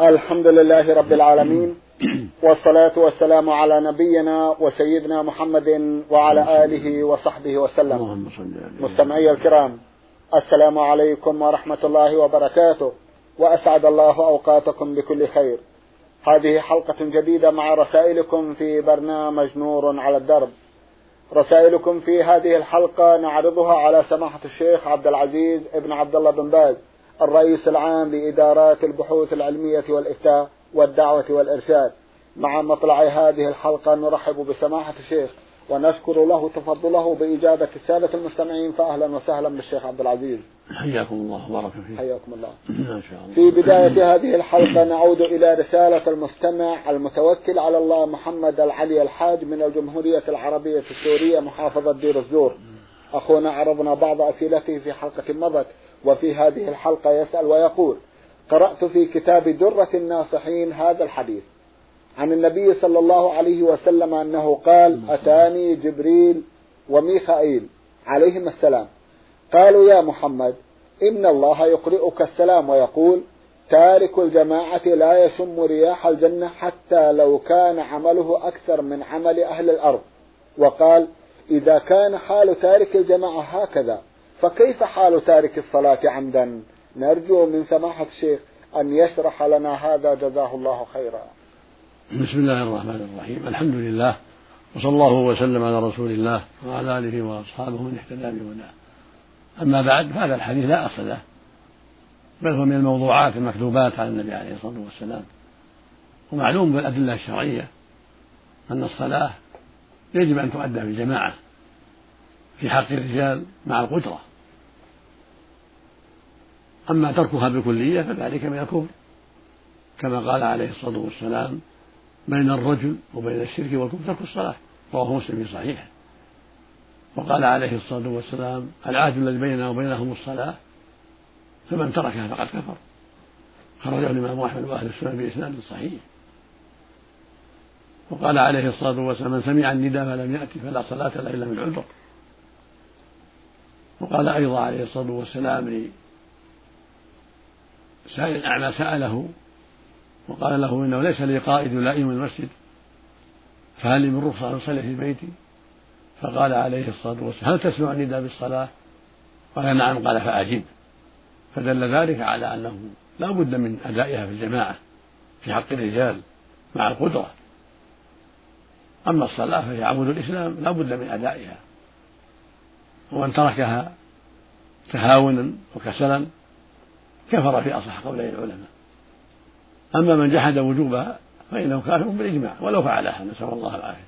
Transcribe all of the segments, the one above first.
الحمد لله رب العالمين والصلاة والسلام على نبينا وسيدنا محمد وعلى آله وصحبه وسلم. مستمعي الكرام السلام عليكم ورحمة الله وبركاته وأسعد الله أوقاتكم بكل خير. هذه حلقة جديدة مع رسائلكم في برنامج نور على الدرب. رسائلكم في هذه الحلقة نعرضها على سماحة الشيخ عبد العزيز ابن عبد الله بن باز. الرئيس العام لإدارات البحوث العلمية والإفتاء والدعوة والإرشاد. مع مطلع هذه الحلقة نرحب بسماحة الشيخ ونشكر له تفضله بإجابة السادة المستمعين فأهلا وسهلا بالشيخ عبد العزيز. حياكم الله وبارك فيك. حياكم الله. ما شاء الله. في بداية هذه الحلقة نعود إلى رسالة المستمع المتوكل على الله محمد العلي الحاج من الجمهورية العربية السورية محافظة دير الزور. أخونا عرضنا بعض أسئلته في حلقة مضت. وفي هذه الحلقة يسأل ويقول قرأت في كتاب درة الناصحين هذا الحديث عن النبي صلى الله عليه وسلم أنه قال أتاني جبريل وميخائيل عليهما السلام. قالوا يا محمد إن الله يقرئك السلام ويقول تارك الجماعة لا يشم رياح الجنة حتى لو كان عمله أكثر من عمل أهل الأرض. وقال إذا كان حال تارك الجماعة هكذا فكيف حال تارك الصلاة عمدا؟ نرجو من سماحة الشيخ أن يشرح لنا هذا. جزاه الله خيرا. بسم الله الرحمن الرحيم. الحمد لله وصلى الله وسلم على رسول الله وعلى آله وأصحابه من اهتدى بهداه. أما بعد فهذا الحديث لا أصل له بل هو من الموضوعات المكتوبات على النبي عليه الصلاة والسلام. ومعلوم بالأدلة الشرعية أن الصلاة يجب أن تؤدى بالجماعة في حق الرجال مع القدرة. أما تركها بالكلية فذلك من الكفر. كما قال عليه الصلاة والسلام بين الرجل وبين الشرك والكفر ترك الصلاة رواه مسلم في صحيحه. وقال عليه الصلاة والسلام العهد الذي بيننا وبينهم الصلاة فمن تركها فقد كفر. خرجه الإمام أحمد وأهل السنة بإسناد صحيح. وقال عليه الصلاة والسلام من سمع النداء فلم يأتي فلا صلاة له إلا من عذر وقال أيضا عليه الصلاة والسلام لسائل الأعمى سأله وقال له إنه ليس لي قائد لائم المسجد فهل لي من رخصة أن أصلي في بيتي؟ فقال عليه الصلاة والسلام هل تسمع النداء بالصلاة؟ قال نعم قال فأجب. فدل ذلك على أنه لا بد من أدائها في الجماعة في حق الرجال مع القدرة. أما الصلاة فهي عمود الإسلام لا بد من أدائها. ومن تركها تهاونا وكسلا كفر في أصح قولي العلماء. أما من جحد وجوبها فإنه كافر بالإجماع ولو فعلها نسأل الله العافية.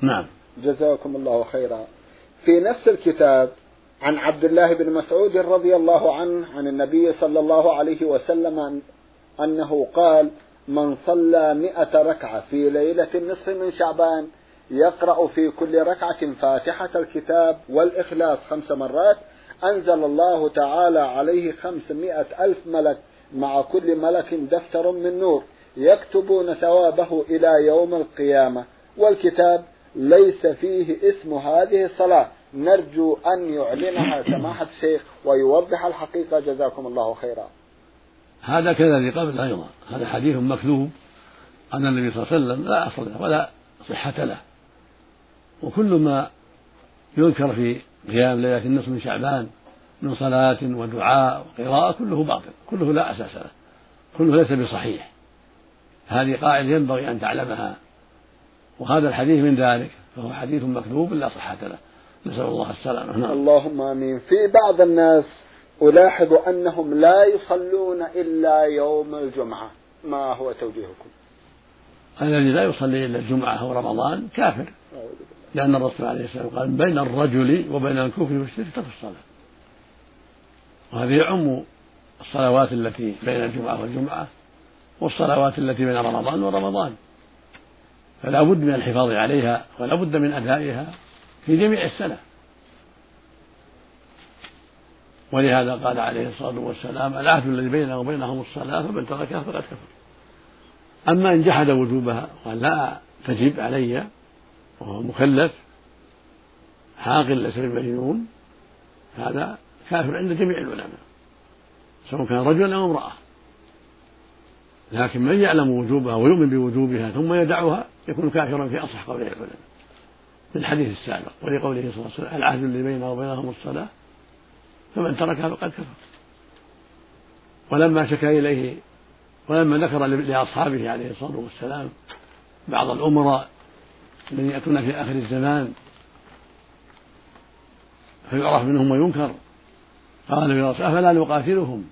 نعم. جزاكم الله خيرا. في نفس الكتاب عن عبد الله بن مسعود رضي الله عنه عن النبي صلى الله عليه وسلم أنه قال من صلى مئة ركعة في ليلة النصف من شعبان يقرأ في كل ركعة فاتحة الكتاب والإخلاص خمس مرات. أنزل الله تعالى عليه خمسمائة ألف ملك مع كل ملك دفتر من نور يكتبون ثوابه إلى يوم القيامة. والكتاب ليس فيه اسم هذه الصلاة. نرجو أن يعلنها سماحة الشيخ ويوضح الحقيقة. جزاكم الله خيرا. هذا كذلك قبل أيضا. هذا حديث مكذوب. أن النبي صلى الله عليه وسلم لا أصل ولا صحة له. وكل ما يذكر في قيام ليلة النصف من شعبان من صلاة ودعاء وقراءة كله باطل كله لا أساس له كله ليس بصحيح. هذه قاعدة ينبغي أن تعلمها. وهذا الحديث من ذلك فهو حديث مكذوب لا صحة له. نسأل الله السلامة. نعم. اللهم آمين. في بعض الناس ألاحظ أنهم لا يصلون إلا يوم الجمعة. ما هو توجيهكم؟ الذي لا يصلي إلا الجمعة أو رمضان كافر. لأن الرسول عليه السلام قال بين الرجل وبين الكفر والشرك ترك الصلاة. وهذا يعم الصلوات التي بين الجمعة والجمعة والصلوات التي بين رمضان ورمضان. فلا بد من الحفاظ عليها ولا بد من أدائها في جميع السنة. ولهذا قال عليه الصلاة والسلام العهد الذي بيننا وبينهم الصلاة فمن تركها فقد كفر. أما إن جحد وجوبها قال لا تجب علي وهو مكلف عاقل ليس بمجنون هذا كافر عند جميع العلماء سواء كان رجلا أو امرأة. لكن من يعلم وجوبها ويؤمن بوجوبها ثم يدعها يكون كافرا في أصح قول العلماء. في الحديث السابق ولقوله صلى الله عليه وسلم العهد الذي بيننا وبينهم الصلاة؟ فمن تركها فقد كفر. ولما شكا إليه ولما ذكر لأصحابه عليه الصلاة والسلام بعض الأمراء الذين يأتون في آخر الزمان فيعرف منهم وينكر قال يا رسول أفلا نقاتلهم؟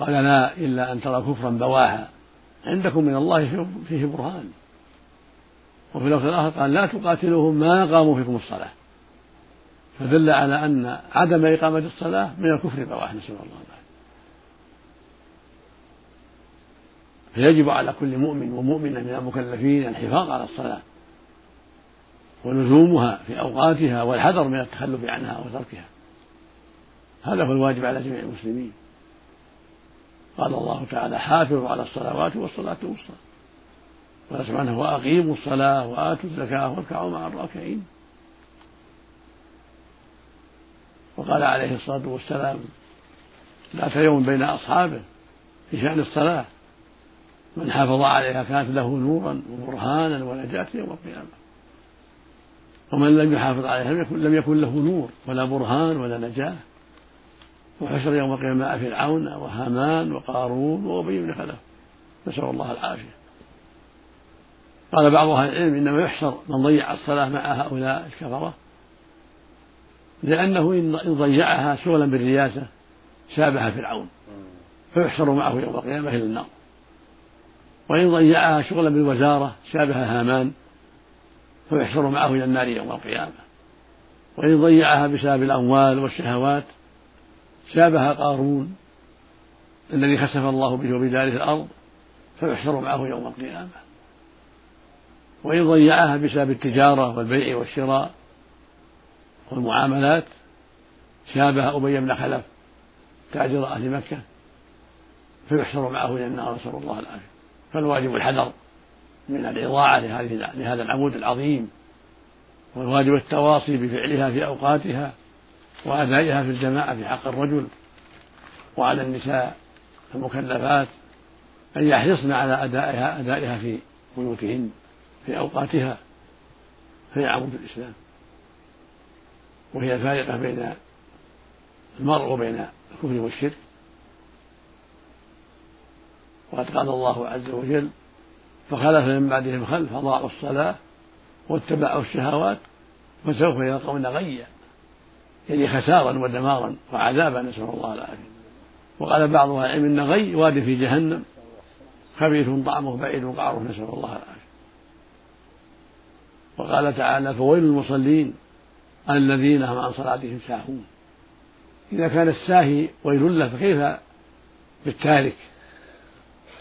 قال لا إلا أن ترى كفرا بواحا. عندكم من الله فيه برهان. وفي اللفظ الآخر قال لا تقاتلوهم ما قاموا فيكم الصلاة. فدل على أن عدم إقامة الصلاة من الكفر بواح نسأل الله العافية. فيجب على كل مؤمن ومؤمنة من المكلفين الحفاظ على الصلاة. ولزومها في أوقاتها والحذر من التخلف عنها وتركها. هذا هو الواجب على جميع المسلمين. قال الله تعالى حافظوا على الصلوات والصلاة الوسطى. قال سبحانه وأقيموا الصلاة وآتوا الزكاة واركعوا مع الراكعين. وقال عليه الصلاة والسلام ذات يوم بين أصحابه في شأن الصلاة. من حافظ عليها كانت له نورا وبرهانا ونجاة يوم القيامة. ومن لم يحافظ عليها لم يكن, لم يكن له نور ولا برهان ولا نجاة. وحشر يوم القيامة فرعون وهامان وقارون وأبي بن خلف. نسأل الله العافية. قال بعض أهل العلم إنما يحشر من ضيع الصلاة مع هؤلاء الكفرة لأنه إن ضيعها شغلا بالرياسة شابه فرعون. فيحشر معه يوم القيامة إلى النار. وإن ضيعها شغلا بالوزارة شابه هامان. فيحشر معه إلى النار يوم القيامة. وإن ضيعها بسبب الأموال والشهوات شابه قارون الذي خسف الله به وبداره الأرض فيحشر معه يوم القيامة. وإن ضيعها بسبب التجارة والبيع والشراء والمعاملات شابه أبي بن خلف تاجر أهل مكة فيحشر معه إلى النار نسأل الله العافية. فالواجب الحذر. من الإضاعة لهذا العمود العظيم والواجب التواصي بفعلها في أوقاتها وأدائها في الجماعة في حق الرجل وعلى النساء المكلفات أن يحرصن على أدائها أدائها في بيوتهن في أوقاتها فهي عمود الإسلام. وهي الفارقة بين المرء وبين الكفر والشرك. وقد قال الله عز وجل فخلف من بعدهم خلف أضاعوا الصلاة واتبعوا الشهوات فسوف يلقون غيا يعني خسارا ودمارا وعذابا نسأل الله العافية. وقال بعض أهل العلم إن غي واد في جهنم خبيث طعمه بعيد قعره نسأل الله العافية. وقال تعالى فويل المصلين الذين هم عن صلاتهم ساهون. إذا كان الساهي ويل له فكيف بالتارك؟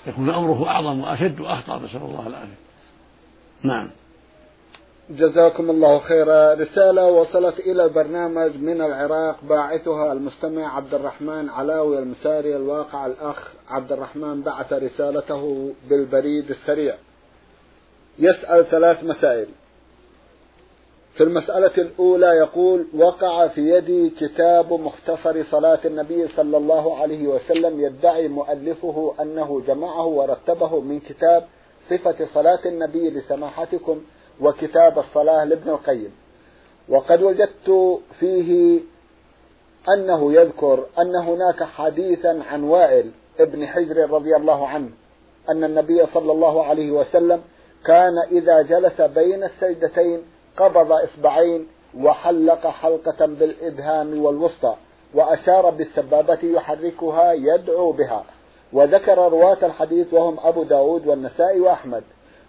يكون أمره أعظم وأشد وأخطر نسأل الله العافية. نعم. جزاكم الله خيرا. رسالة وصلت إلى البرنامج من العراق باعثها المستمع عبد الرحمن علاوي المساري الواقع الأخ عبد الرحمن بعث رسالته بالبريد السريع. يسأل ثلاث مسائل. في المسألة الأولى يقول وقع في يدي كتاب مختصر صلاة النبي صلى الله عليه وسلم يدعي مؤلفه أنه جمعه ورتبه من كتاب صفة صلاة النبي لسماحتكم وكتاب الصلاة لابن القيم. وقد وجدت فيه أنه يذكر أن هناك حديثا عن وائل ابن حجر رضي الله عنه أن النبي صلى الله عليه وسلم كان إذا جلس بين السجدتين قبض إصبعين وحلق حلقة بالإبهام والوسطى وأشار بالسبابة يحركها يدعو بها. وذكر رواة الحديث وهم أبو داود والنسائي وأحمد.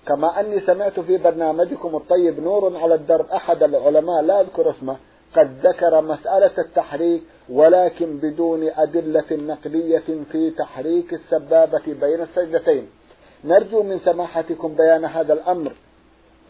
كما أني سمعت في برنامجكم الطيب نور على الدرب أحد العلماء لا أذكر اسمه قد ذكر مسألة التحريك ولكن بدون أدلة نقلية في تحريك السبابة بين السجدتين. نرجو من سماحتكم بيان هذا الأمر.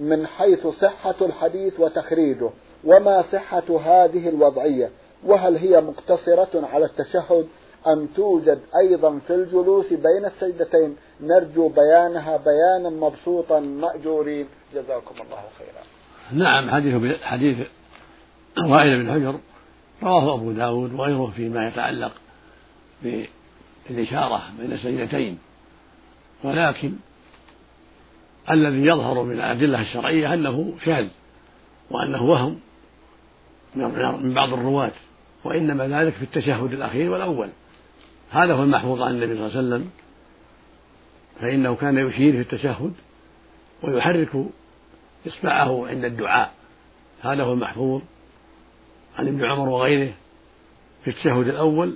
من حيث صحة الحديث وتخريجه وما صحة هذه الوضعية وهل هي مقتصرة على التشهد أم توجد أيضا في الجلوس بين السجدتين؟ نرجو بيانها بيانا مبسوطا مأجورين. جزاكم الله خيرا. نعم حديث حديث وائل بن حجر رواه أبو داود وغيره فيما يتعلق بالإشارة بين السجدتين. ولكن الذي يظهر من الأدلة الشرعية أنه شاذ وأنه وهم من بعض الرواة وإنما ذلك في التشهد الأخير والأول. هذا هو المحفوظ عن النبي صلى الله عليه وسلم. فإنه كان يشير في التشهد ويحرك إصبعه عند الدعاء. هذا هو المحفوظ عن ابن عمر وغيره في التشهد الأول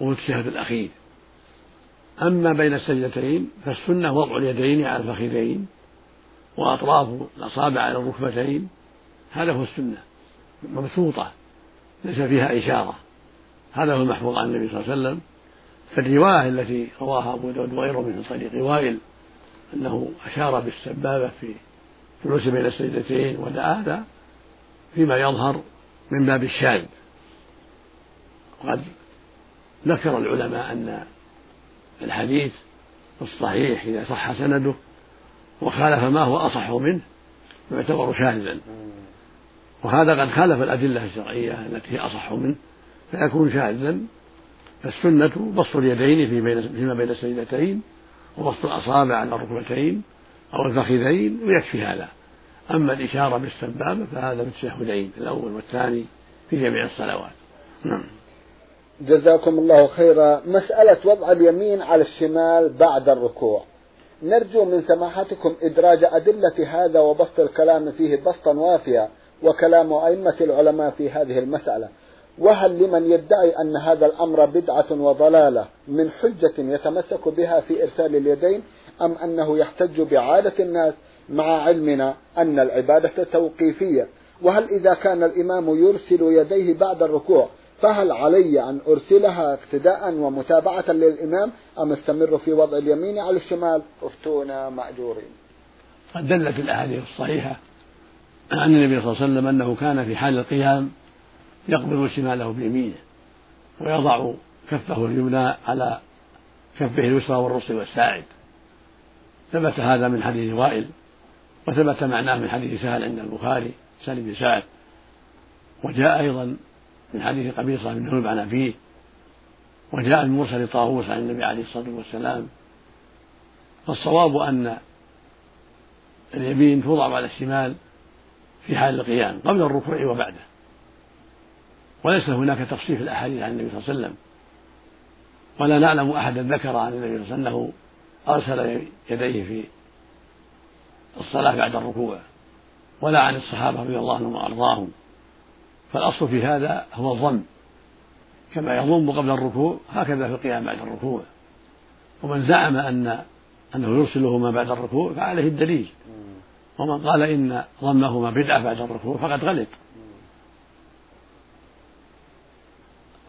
وفي التشهد الأخير. أما بين السجدتين فالسنة وضع اليدين على الفخذين وأطراف الأصابع على الركبتين هذا هو السنة مبسوطة ليس فيها إشارة. هذا هو المحفوظ عن النبي صلى الله عليه وسلم. فالرواية التي رواها أبو داود وغيره من طريق وائل أنه أشار بالسبابة في جلوس بين السجدتين ودعا هذا فيما يظهر من باب الشاذ. وقد ذكر العلماء أن الحديث الصحيح إذا صح سنده وخالف ما هو أصح منه يعتبر شاذا. وهذا قد خالف الأدلة الشرعية التي هي أصح منه فيكون شاذا. فالسنة بسط اليدين في بين فيما بين السجدتين وبسط الأصابع على الركبتين أو الفخذين ويكفي هذا. أما الإشارة بالسبابة فهذا بالتشهدين الأول والثاني في جميع الصلوات. نعم. جزاكم الله خيرا. مسألة وضع اليمين على الشمال بعد الركوع. نرجو من سماحتكم إدراج أدلة هذا وبسط الكلام فيه بسطا وافيا وكلام أئمة العلماء في هذه المسألة. وهل لمن يدعي أن هذا الأمر بدعة وضلالة من حجة يتمسك بها في إرسال اليدين أم أنه يحتج بعادة الناس مع علمنا أن العبادة توقيفية؟ وهل إذا كان الإمام يرسل يديه بعد الركوع فهل علي أن أرسلها اقتداء ومتابعة للإمام أم أستمر في وضع اليمين على الشمال؟ أفتونا مأجورين. قد دلت الأحاديث الصحيحة عن النبي صلى الله عليه وسلم أنه كان في حال القيام يقبض شماله بيمينه ويضع كفه اليمنى على كفه اليسرى والرسل والساعد ثبت هذا من حديث وائل وثبت معناه من حديث سهل عند البخاري سهل بن سعد. وجاء أيضا من حديث قبيصة بن ذنوب عن أبيه وجاء من مرسل طاووس عن النبي عليه الصلاة والسلام فالصواب أن اليمين توضع على الشمال في حال القيام قبل الركوع وبعده. وليس هناك تفصيل في الأحاديث عن النبي صلى الله عليه وسلم. ولا نعلم أحدا ذكر عن النبي صلى الله عليه وسلم أنه أرسل يديه في الصلاة بعد الركوع ولا عن الصحابة رضي الله عنهم وأرضاهم. فالأصل في هذا هو الضم كما يضم قبل الركوع هكذا في القيام بعد الركوع. ومن زعم أن أنه يرسلهما بعد الركوع فعليه الدليل. ومن قال إن ضمهما بدعة بعد الركوع فقد غلط.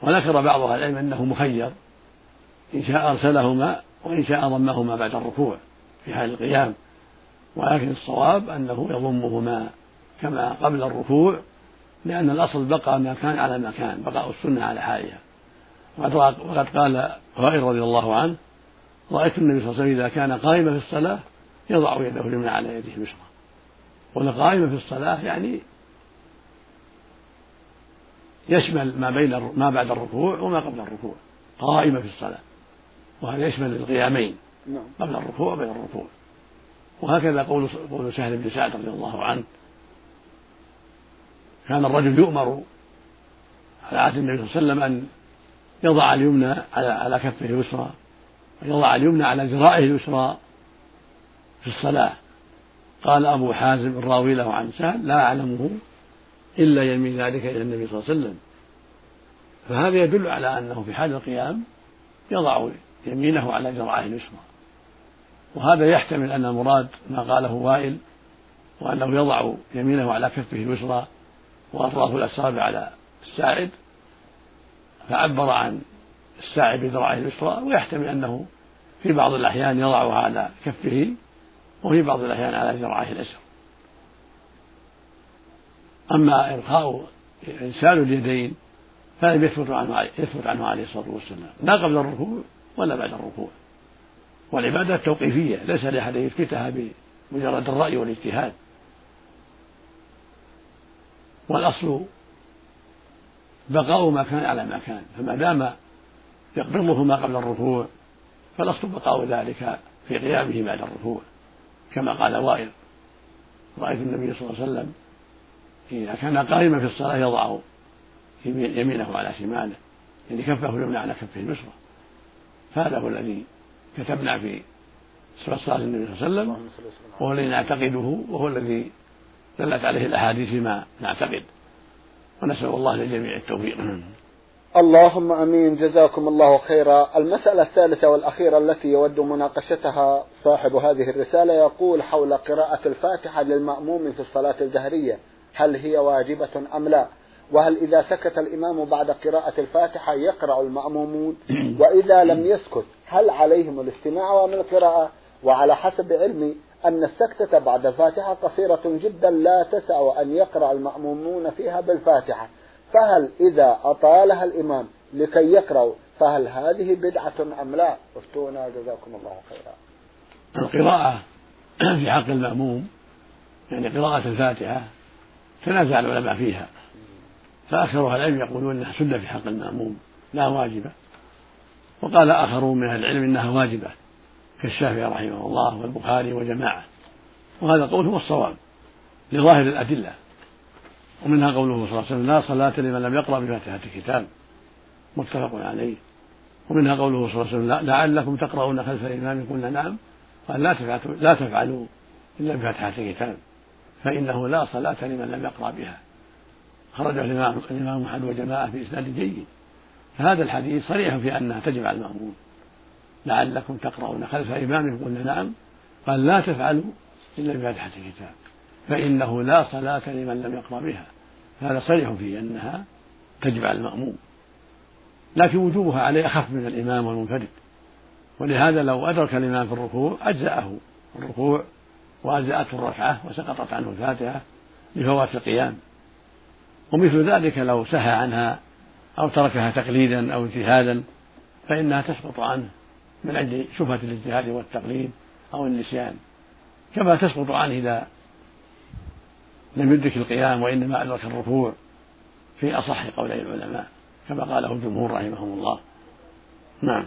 وذكر بعض أهل العلم أنه مخير إن شاء أرسلهما وإن شاء ضمهما بعد الركوع في حال القيام. ولكن الصواب أنه يضمهما كما قبل الركوع لأن الأصل بقى ما كان على ما كان بقاء السنة على حالها. وقد قال وائل رضي الله عنه رأيت النبي صلى الله عليه وسلم إذا كان قائما في الصلاة يضع يده اليمنى على يده اليسرى ولا قائما في الصلاة يعني يشمل ما بين ما بعد الركوع وما قبل الركوع قائمة في الصلاة. وهذا يشمل القيامين نعم. قبل الركوع وبين الركوع. وهكذا قول قول سهل بن سعد رضي الله عنه كان الرجل يؤمر على عهد النبي صلى الله عليه وسلم أن يضع اليمنى على على كفه اليسرى ويضع اليمنى على ذراعه اليسرى في الصلاة. قال أبو حازم الراوي له عن سهل لا أعلمه إلا ينمي ذلك إلى النبي صلى الله عليه وسلم. فهذا يدل على أنه في حال القيام يضع يمينه على ذراعه اليسرى. وهذا يحتمل أن المراد ما قاله وائل وأنه يضع يمينه على كفه اليسرى وأطراف الأصابع على الساعد فعبر عن الساعد بذراعه اليسرى ويحتمل أنه في بعض الأحيان يضعها على كفه وفي بعض الأحيان على ذراعه اليسرى. أما إلقاء إرسال اليدين فلم يثبت عنه يثبت عنه عليه الصلاة والسلام. لا قبل الركوع ولا بعد الركوع. والعبادة توقيفية ليس لأحد يثبتها بمجرد الرأي والاجتهاد. والأصل بقاء ما كان على ما كان فما دام يقبضهما قبل الركوع فالأصل بقاء ذلك في قيامه بعد الركوع كما قال وائل رأيت النبي صلى الله عليه وسلم إذا كان قائما في الصلاة يضع يمينه على شماله يعني كفه اليمنى على كفه اليسرى. فهذا هو الذي كتبنا في صلاة النبي صلى الله عليه وسلم وهو الذي نعتقده وهو الذي دلت عليه الأحاديث فيما نعتقد ونسأل الله للجميع التوفيق اللهم أمين جزاكم الله خيرا. المسألة الثالثة والأخيرة التي يود مناقشتها صاحب هذه الرسالة يقول حول قراءة الفاتحة للمأموم في الصلاة الجهرية، هل هي واجبة أم لا؟ وهل إذا سكت الإمام بعد قراءة الفاتحة يقرأ المأمومون؟ وإذا لم يسكت هل عليهم الاستماع ومن القراءة؟ وعلى حسب علمي أن السكتة بعد الفاتحة قصيرة جدا لا تسع أن يقرأ المأمومون فيها بالفاتحة. فهل إذا أطالها الإمام لكي يقرأوا فهل هذه بدعة أم لا؟ افتونا جزاكم الله خيرا. القراءة في حق المأموم يعني قراءة الفاتحة تنازع العلماء فيها. فأكثر أهل العلم يقولون أنها سنة في حق المأموم لا واجبة. وقال آخرون من أهل العلم إنها واجبة. كالشافعي رحمه الله والبخاري وجماعة. وهذا القول هو الصواب لظاهر الأدلة. ومنها قوله صلى الله عليه وسلم لا صلاة لمن لم يقرأ بفاتحة الكتاب. متفق عليه. ومنها قوله صلى الله عليه وسلم لعلكم تقرؤون خلف الإمام قلنا نعم قال لا تفعلوا لا تفعلوا إلا بفاتحة الكتاب. فإنه لا صلاة لمن لم يقرأ بها. خرجه الإمام أحمد وجماعة في إسناد جيد. فهذا الحديث صريح في أنها تجب على لعلكم تقرؤون. خلف إمامكم قلنا نعم. قال لا تفعلوا إلا بفاتحة الكتاب فإنه لا صلاة لمن لم يقرأ بها. هذا صريح في أنها تجب على المأموم لكن وجوبها عليه أخف من الإمام والمنفرد. ولهذا لو أدرك الإمام في الركوع أجزأه الركوع وأجزأته الركعة وسقطت عنه الفاتحة لفوات القيام. ومثل ذلك لو سهى عنها أو تركها تقليدا أو اجتهادا فإنها تسقط عنه. من أجل شبهة الاجتهاد والتقليد أو النسيان. كما تسقط عنه إذا لم يدرك القيام وإنما أدرك الركوع في أصح قولي العلماء كما قاله الجمهور رحمهم الله. نعم.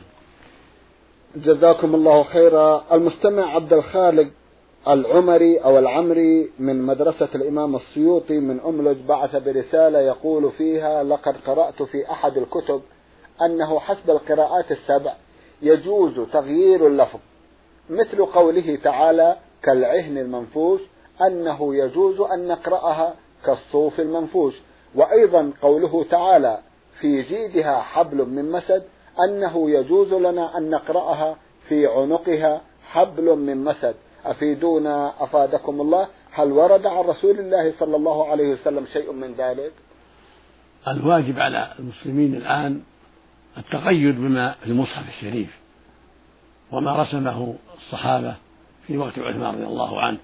جزاكم الله خيرا. المستمع عبد الخالق العمري أو العمري من مدرسة الإمام السيوطي من أملج بعث برسالة يقول فيها لقد قرأت في أحد الكتب أنه حسب القراءات السبع يجوز تغيير اللفظ مثل قوله تعالى كالعهن المنفوش أنه يجوز أن نقرأها كالصوف المنفوش وأيضا قوله تعالى في جيدها حبل من مسد أنه يجوز لنا أن نقرأها في عنقها حبل من مسد. أفيدونا؟ أفادكم الله؟ هل ورد عن رسول الله صلى الله عليه وسلم شيء من ذلك؟ الواجب على المسلمين الآن التقيد بما في المصحف الشريف وما رسمه الصحابة في وقت عثمان رضي الله عنه.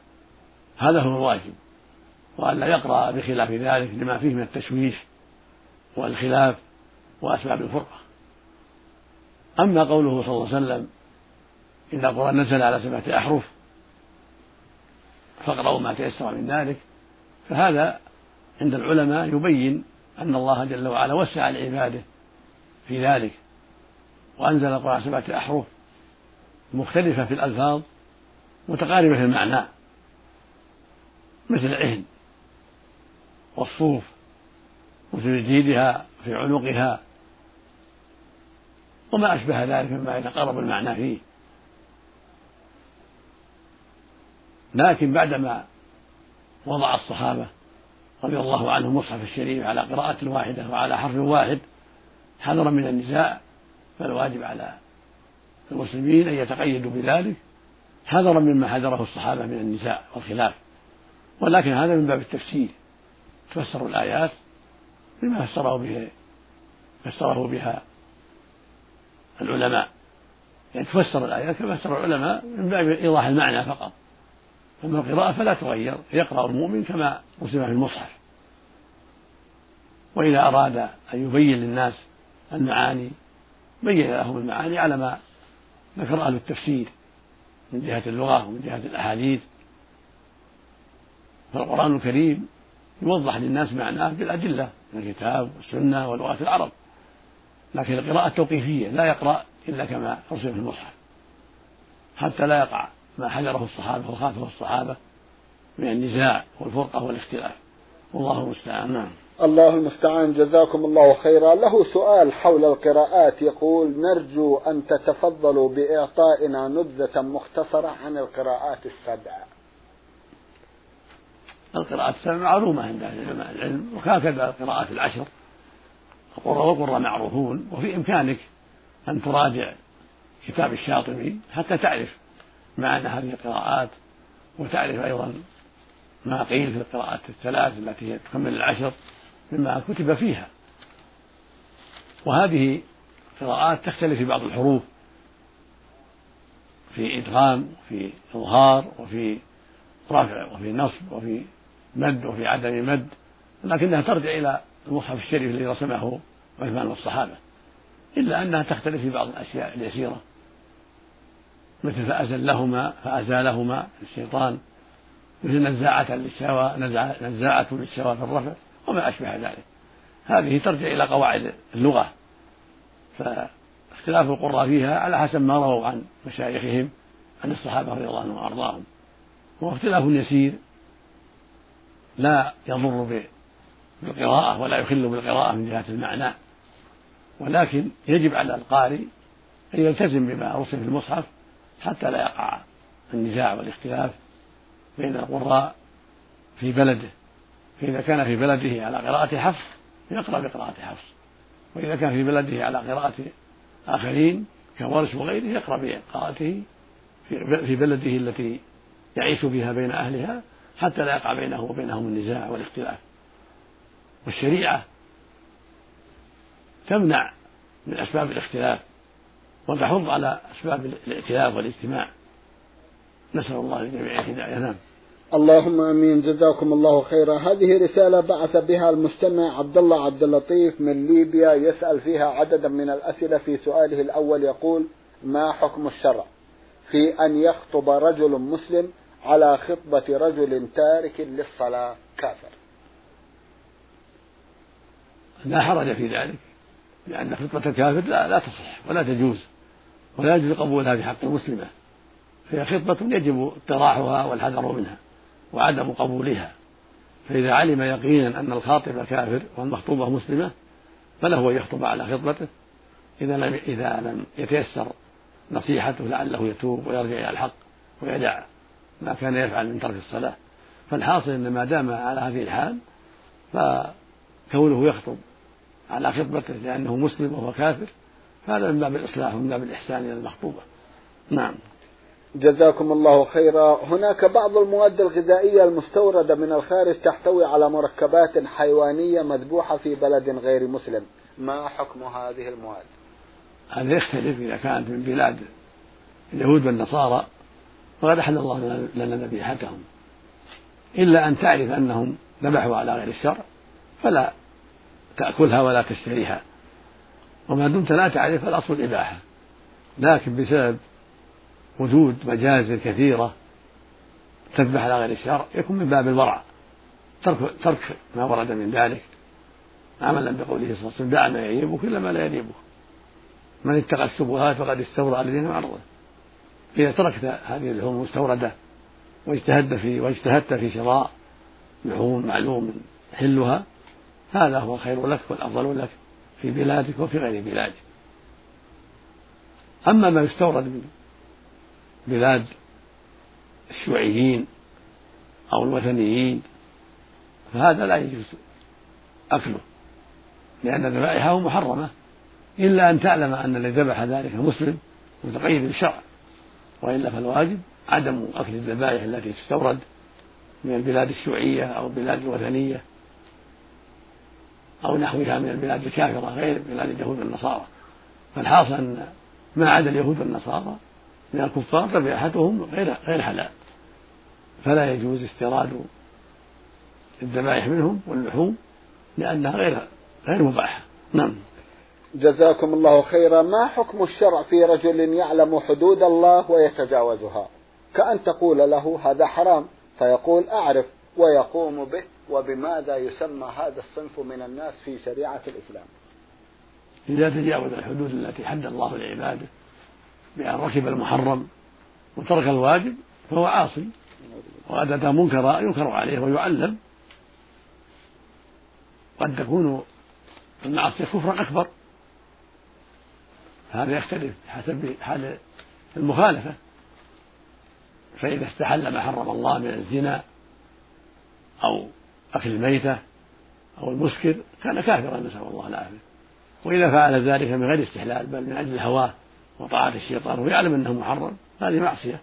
هذا هو الواجب. وأن لا يقرأ بخلاف ذلك لما فيه من التشويش والخلاف وأسباب الفرقة. أما قوله صلى الله عليه وسلم إن القرآن نزل على سبعة أحرف فاقرأوا ما تيسر من ذلك فهذا عند العلماء يبين أن الله جل وعلا وسع لعباده في ذلك. وأنزل القرآن سبعة أحرف مختلفة في الألفاظ متقاربة في المعنى مثل العهن والصوف مثل جيدها في عنقها وما أشبه ذلك مما يتقرب المعنى فيه. لكن بعدما وضع الصحابة رضي الله عنهم المصحف الشريف على قراءة واحدة وعلى حرف واحد حذرا من النزاع فالواجب على المسلمين أن يتقيدوا بذلك حذرا مما حذره الصحابة من النزاع والخلاف. ولكن هذا من باب التفسير. تفسر الآيات بما فسره به فسره بها العلماء. يعني تفسر الآيات كما فسر العلماء من باب إيضاح المعنى فقط. أما القراءة فلا تغير يقرأ المؤمن كما رسم في المصحف. وإذا أراد أن يبين للناس المعاني بين لهم المعاني على ما ذكر أهل التفسير من جهة اللغة ومن جهة الأحاديث. فالقرآن الكريم يوضح للناس معناه بالأدلة من الكتاب والسنة ولغات العرب. لكن القراءة توقيفية لا يقرأ إلا كما رسم في المصحف حتى لا يقع ما حذره الصحابة وخافه الصحابة من النزاع والفرقة والاختلاف. والله المستعان. نعم. الله المستعان جزاكم الله خيرا. له سؤال حول القراءات. يقول نرجو أن تتفضلوا بإعطائنا نبذة مختصرة عن القراءات السبع. القراءات السبع معلومة عند أهل العلم وهكذا القراءات العشر. القراء والقراء معروفون. وفي إمكانك أن تراجع كتاب الشاطبي حتى تعرف معنى هذه القراءات وتعرف أيضا ما قيل في القراءات الثلاث التي هي تكمل العشر. مما كتب فيها. وهذه قراءات تختلف في بعض الحروف في إدغام وفي إظهار وفي رفع وفي نصب وفي مد وفي عدم مد لكنها ترجع إلى المصحف الشريف الذي رسمه عثمان والصحابة. إلا أنها تختلف في بعض الأشياء اليسيرة مثل فأزلهما فأزالهما الشيطان مثل نزاعة للشهوى نزاعة للشهوى في الرفع. وما أشبه ذلك. هذه ترجع إلى قواعد اللغة. فاختلاف القراء فيها على حسب ما رووا عن مشايخهم عن الصحابة رضي الله عنهم وأرضاهم. هو اختلاف يسير لا يضر بالقراءة ولا يخل بالقراءة من جهة المعنى. ولكن يجب على القارئ أن يلتزم بما رسم في المصحف حتى لا يقع النزاع والاختلاف بين القراء في بلده. فإذا كان في بلده على قراءة حفص يقرأ بقراءة حفص. وإذا كان في بلده على قراءة آخرين كورش وغيره يقرأ بقراءته في بلده التي يعيش فيها بين أهلها حتى لا يقع بينه وبينهم النزاع والاختلاف. والشريعة تمنع من أسباب الاختلاف وتحض على أسباب الائتلاف والاجتماع. نسأل الله للجميع الهداية. نعم. اللهم آمين. جزاكم الله خيرا. هذه رسالة بعث بها المستمع عبد الله عبد اللطيف من ليبيا. يسأل فيها عددا من الأسئلة في سؤاله الأول يقول ما حكم الشرع في أن يخطب رجل مسلم على خطبة رجل تارك للصلاة كافر؟ لا حرج في ذلك لأن خطبة الكافر لا, لا تصح ولا تجوز ولا يجوز قبولها في حق المسلمة. فهي خطبة يجب اطراحها والحذر منها. وعدم قبولها. فإذا علم يقينا أن الخاطب كافر والمخطوبة مسلمة فله أن يخطب على خطبته. إذا لم إذا لم يتيسر نصيحته لعله يتوب ويرجع إلى الحق ويدع ما كان يفعل من ترك الصلاة. فالحاصل أن ما دام على هذه الحال فكونه يخطب على خطبته لأنه مسلم وهو كافر فهذا من باب الإصلاح ومن باب الإحسان إلى المخطوبة. نعم. جزاكم الله خيرا. هناك بعض المواد الغذائية المستوردة من الخارج تحتوي على مركبات حيوانية مذبوحة في بلد غير مسلم. ما حكم هذه المواد؟ هذا يختلف إذا كانت من بلاد اليهود والنصارى وقد أحل الله لنا ذبيحتهم إلا أن تعرف أنهم ذبحوا على غير الشرع فلا تأكلها ولا تشتريها. وما دمت لا تعرف الأصل الإباحة. لكن بسبب وجود مجازر كثيرة تذبح على غير الشرع يكون من باب الورع. ترك ترك ما ورد من ذلك. عملا بقوله صلى الله عليه وسلم دع ما يعيبك كل ما لا يعيبك. من اتقى الشبهات فقد استورى الذين معرضه إذا تركت هذه اللحوم المستوردة واجتهدت في واجتهدت في شراء لحوم معلوم حلها هذا هو الخير لك والأفضل لك في بلادك وفي غير بلادك. أما ما يستورد من بلاد الشيوعيين أو الوثنيين فهذا لا يجوز أكله لأن ذبائحه محرمة إلا أن تعلم أن الذي ذبح ذلك مسلم متقيد بالشرع وإلا فالواجب عدم أكل الذبائح التي تستورد من البلاد الشيوعية أو البلاد الوثنية أو نحوها من البلاد الكافرة غير بلاد اليهود والنصارى. فالحاصل أن ما عدا اليهود والنصارى من الكفار ذبيحتهم غير غير حلال. فلا يجوز استيراد الذبائح منهم واللحوم لأنها غير غير مباحة. نعم. جزاكم الله خيرا. ما حكم الشرع في رجل يعلم حدود الله ويتجاوزها؟ كأن تقول له هذا حرام فيقول أعرف ويقوم به وبماذا يسمى هذا الصنف من الناس في شريعة الإسلام؟ إذا تجاوز الحدود التي حد الله لعباده بأن ركب المحرم وترك الواجب فهو عاصي. وقد أتى منكرا ينكر عليه ويعلم. قد تكون المعصية كفرا أكبر. هذا يختلف حسب حال المخالفة. فإذا استحل ما حرم الله من الزنا أو أكل الميتة أو المسكر كان كافرا نسأل الله العافية. وإذا فعل ذلك من غير استحلال بل من أجل هواه وطاعة الشيطان ويعلم أنه محرم هذه معصية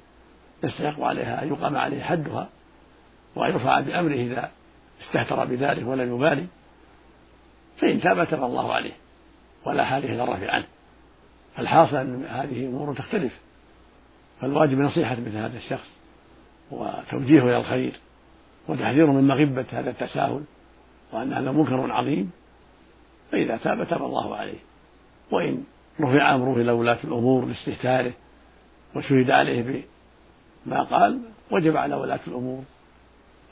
يستحق عليها أن يقام عليه حدها وأن يرفع بأمره إذا استهتر بذلك ولم يبالي فإن تاب تاب الله عليه ولا إلى الرفع عنه. فالحاصل أن هذه أمور تختلف فالواجب نصيحة مثل هذا الشخص وتوجيهه إلى الخير وتحذيره من مغبة هذا التساهل وأن هذا منكر عظيم فإذا تاب تاب الله عليه. وإن رفع أمره إلى ولاة الأمور لاستهتاره وشهد عليه بما قال وجب على ولاة الأمور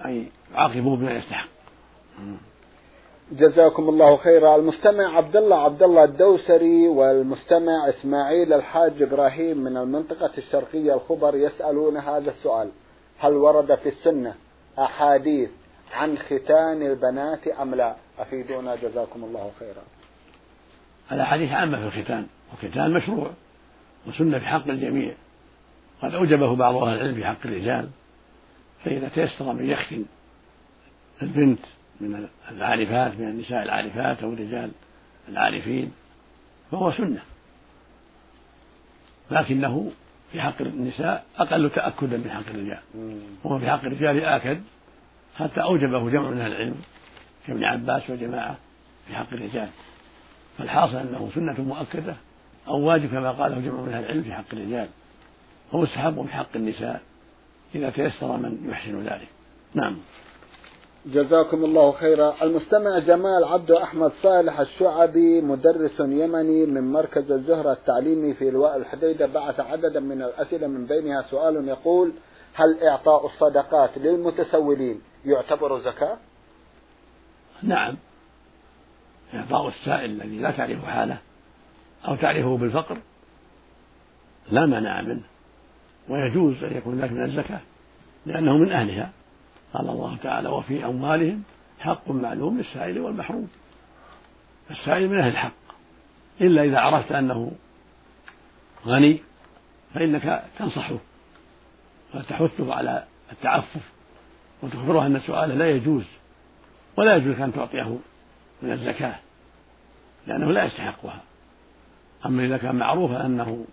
أن يعاقبوه بما يستحق. جزاكم الله خيرا. المستمع عبد الله عبد الله الدوسري والمستمع إسماعيل الحاج إبراهيم من المنطقة الشرقية الخبر يسألون هذا السؤال هل ورد في السنة أحاديث عن ختان البنات أم لا؟ أفيدونا جزاكم الله خيرا. الأحاديث عامة في الختان. والختان مشروع وسنة في حق الجميع. قد أوجبه بعض أهل العلم في حق الرجال فإذا تيسر من يختن البنت من العارفات من النساء العارفات أو الرجال العارفين فهو سنة. لكنه في حق النساء أقل تأكدا من حق الرجال. وهو في حق الرجال آكد حتى أوجبه جمع من أهل العلم كابن عباس وجماعة في حق الرجال. فالحاصل أنه سنة مؤكدة أو واجب كما قاله جمع من أهل العلم في حق الرجال ومستحب في حق النساء إذا تيسر من يحسن ذلك. نعم. جزاكم الله خيرا. المستمع جمال عبد أحمد صالح الشعبي مدرس يمني من مركز الزهرة التعليمي في لواء الحديدة بعث عددا من الأسئلة من بينها سؤال يقول هل إعطاء الصدقات للمتسولين يعتبر زكاة؟ نعم. إعطاء السائل الذي لا تعرف حاله أو تعرفه بالفقر؟ لا مانع منه. ويجوز أن يكون ذلك من الزكاة لأنه من أهلها. قال الله تعالى وفي أموالهم حق معلوم للسائل والمحروم. السائل من أهل الحق. إلا إذا عرفت أنه غني فإنك تنصحه وتحثه على التعفف وتخبره أن سؤاله لا يجوز ولا يجوز أن تعطيه من الزكاة لأنه لا يستحقها. أما إذا كان معروفا أنه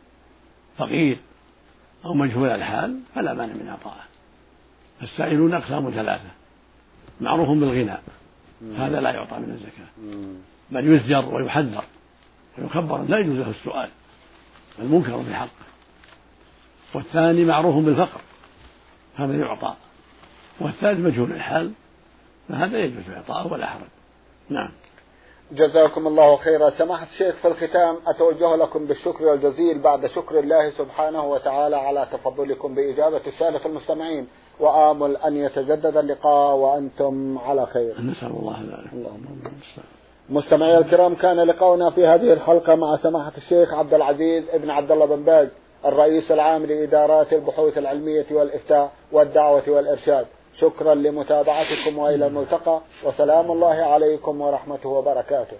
فقير أو مجهول الحال فلا مانع من إعطائه. السائلون أقسام ثلاثة. معروف بالغنى. هذا لا يعطى من الزكاة. بل يزجر ويحذر ويكبر لا يجوز له السؤال. المنكر في حقه والثاني معروف بالفقر. هذا يعطى. والثالث مجهول الحال. فهذا يجوز إعطاءه ولا حرج. نعم. جزاكم الله خيرا. سماحة الشيخ في الختام أتوجه لكم بالشكر الجزيل بعد شكر الله سبحانه وتعالى على تفضلكم بإجابة السادة المستمعين. وآمل أن يتجدد اللقاء وأنتم على خير. نسأل الله ذلك اللهم مستمعي الكرام كان لقاؤنا في هذه الحلقة مع سماحة الشيخ عبد العزيز ابن عبد الله بن باز الرئيس العام لإدارات البحوث العلمية والإفتاء والدعوة والإرشاد. شكرا لمتابعتكم وإلى الملتقى وسلام الله عليكم ورحمته وبركاته.